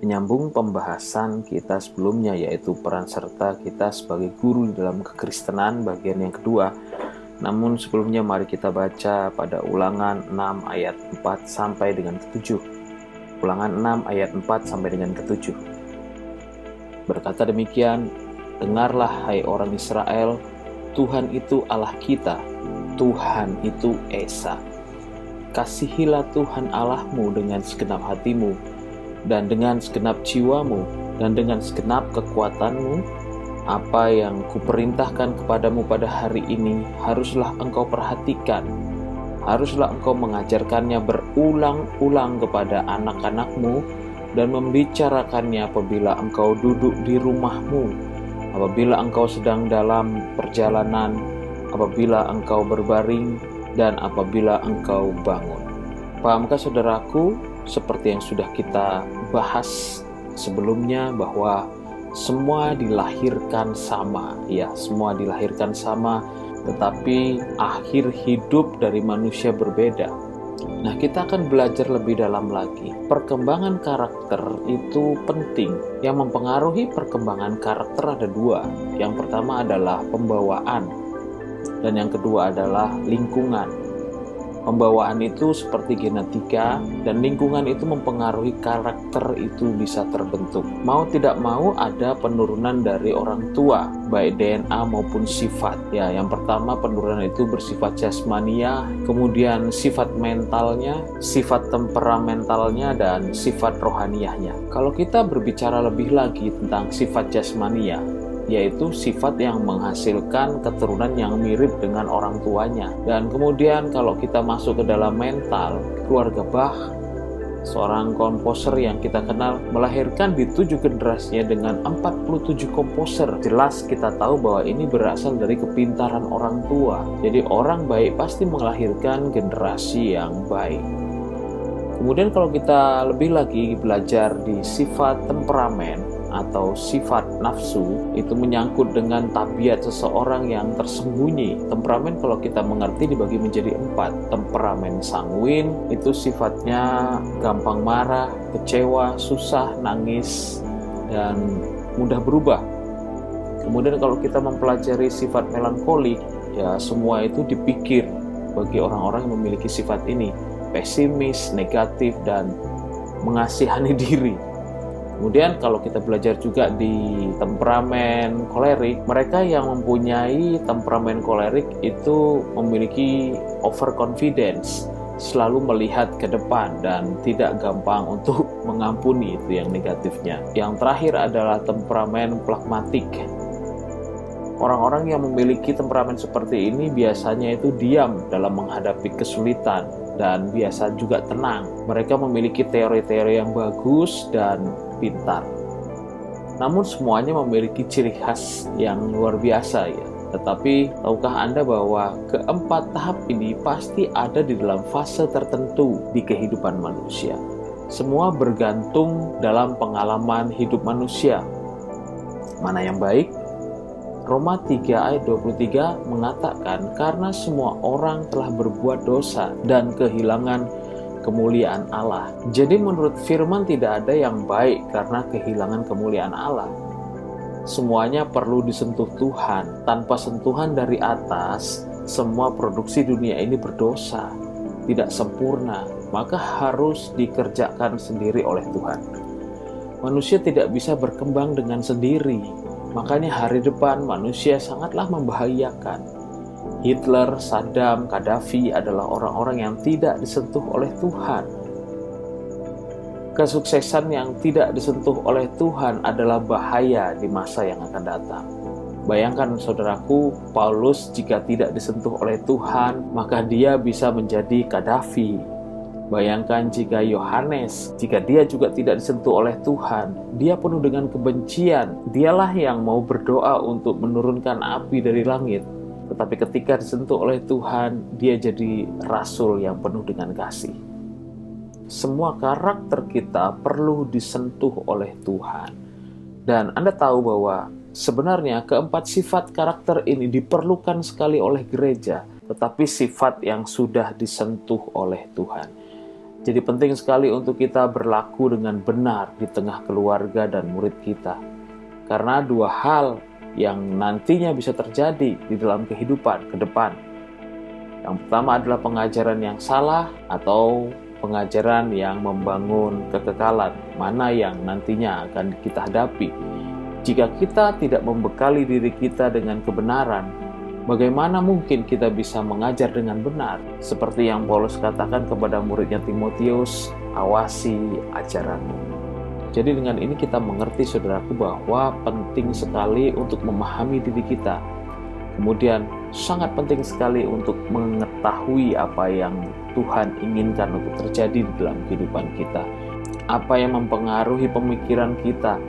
menyambung pembahasan kita sebelumnya yaitu peran serta kita sebagai guru dalam kekristenan bagian yang kedua. Namun sebelumnya mari kita baca pada ulangan 6 ayat 4 sampai dengan ke-7. Ulangan 6 ayat 4 sampai dengan ke-7. Berkata demikian, Dengarlah hai orang Israel, Tuhan itu Allah kita, Tuhan itu Esa. Kasihilah Tuhan Allahmu dengan segenap hatimu, dan dengan segenap jiwamu, dan dengan segenap kekuatanmu. Apa yang kuperintahkan kepadamu pada hari ini haruslah engkau perhatikan. Haruslah engkau mengajarkannya berulang-ulang kepada anak-anakmu dan membicarakannya apabila engkau duduk di rumahmu apabila engkau sedang dalam perjalanan, apabila engkau berbaring, dan apabila engkau bangun. Pahamkah saudaraku, seperti yang sudah kita bahas sebelumnya bahwa semua dilahirkan sama, ya, semua dilahirkan sama, tetapi akhir hidup dari manusia berbeda. Nah, kita akan belajar lebih dalam lagi. Perkembangan karakter itu penting. Yang mempengaruhi perkembangan karakter ada dua. Yang pertama adalah pembawaan, dan yang kedua adalah lingkungan. Pembawaan itu seperti genetika dan lingkungan itu mempengaruhi karakter itu bisa terbentuk. Mau tidak mau ada penurunan dari orang tua, baik DNA maupun sifat. Ya, yang pertama penurunan itu bersifat jasmania, kemudian sifat mentalnya, sifat temperamentalnya dan sifat rohaniahnya. Kalau kita berbicara lebih lagi tentang sifat jasmania, yaitu sifat yang menghasilkan keturunan yang mirip dengan orang tuanya. Dan kemudian kalau kita masuk ke dalam mental, keluarga Bach, seorang komposer yang kita kenal melahirkan di tujuh generasinya dengan 47 komposer. Jelas kita tahu bahwa ini berasal dari kepintaran orang tua. Jadi orang baik pasti melahirkan generasi yang baik. Kemudian kalau kita lebih lagi belajar di sifat temperamen, atau sifat nafsu itu menyangkut dengan tabiat seseorang yang tersembunyi. Temperamen kalau kita mengerti dibagi menjadi empat. Temperamen sanguin itu sifatnya gampang marah, kecewa, susah, nangis, dan mudah berubah. Kemudian kalau kita mempelajari sifat melankolik, ya semua itu dipikir bagi orang-orang yang memiliki sifat ini. Pesimis, negatif, dan mengasihani diri Kemudian kalau kita belajar juga di temperamen kolerik, mereka yang mempunyai temperamen kolerik itu memiliki overconfidence, selalu melihat ke depan dan tidak gampang untuk mengampuni itu yang negatifnya. Yang terakhir adalah temperamen pragmatik. Orang-orang yang memiliki temperamen seperti ini biasanya itu diam dalam menghadapi kesulitan dan biasa juga tenang. Mereka memiliki teori-teori yang bagus dan pintar. Namun semuanya memiliki ciri khas yang luar biasa ya. Tetapi tahukah Anda bahwa keempat tahap ini pasti ada di dalam fase tertentu di kehidupan manusia. Semua bergantung dalam pengalaman hidup manusia. Mana yang baik? Roma 3 ayat 23 mengatakan karena semua orang telah berbuat dosa dan kehilangan kemuliaan Allah. Jadi menurut firman tidak ada yang baik karena kehilangan kemuliaan Allah. Semuanya perlu disentuh Tuhan. Tanpa sentuhan dari atas, semua produksi dunia ini berdosa, tidak sempurna, maka harus dikerjakan sendiri oleh Tuhan. Manusia tidak bisa berkembang dengan sendiri, makanya hari depan manusia sangatlah membahayakan Hitler, Saddam, Gaddafi adalah orang-orang yang tidak disentuh oleh Tuhan. Kesuksesan yang tidak disentuh oleh Tuhan adalah bahaya di masa yang akan datang. Bayangkan saudaraku, Paulus jika tidak disentuh oleh Tuhan, maka dia bisa menjadi Gaddafi. Bayangkan jika Yohanes, jika dia juga tidak disentuh oleh Tuhan, dia penuh dengan kebencian. Dialah yang mau berdoa untuk menurunkan api dari langit tetapi ketika disentuh oleh Tuhan, dia jadi rasul yang penuh dengan kasih. Semua karakter kita perlu disentuh oleh Tuhan. Dan Anda tahu bahwa sebenarnya keempat sifat karakter ini diperlukan sekali oleh gereja, tetapi sifat yang sudah disentuh oleh Tuhan. Jadi penting sekali untuk kita berlaku dengan benar di tengah keluarga dan murid kita. Karena dua hal yang nantinya bisa terjadi di dalam kehidupan ke depan. Yang pertama adalah pengajaran yang salah atau pengajaran yang membangun kekekalan, mana yang nantinya akan kita hadapi. Jika kita tidak membekali diri kita dengan kebenaran, Bagaimana mungkin kita bisa mengajar dengan benar? Seperti yang Paulus katakan kepada muridnya Timotius, awasi ajaranmu. Jadi dengan ini kita mengerti saudaraku bahwa penting sekali untuk memahami diri kita. Kemudian sangat penting sekali untuk mengetahui apa yang Tuhan inginkan untuk terjadi di dalam kehidupan kita. Apa yang mempengaruhi pemikiran kita,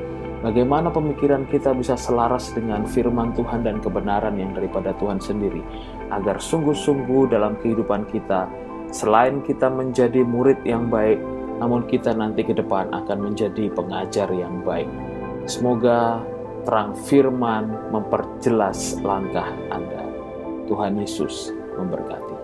Bagaimana pemikiran kita bisa selaras dengan firman Tuhan dan kebenaran yang daripada Tuhan sendiri, agar sungguh-sungguh dalam kehidupan kita, selain kita menjadi murid yang baik, namun kita nanti ke depan akan menjadi pengajar yang baik. Semoga terang firman memperjelas langkah Anda. Tuhan Yesus memberkati.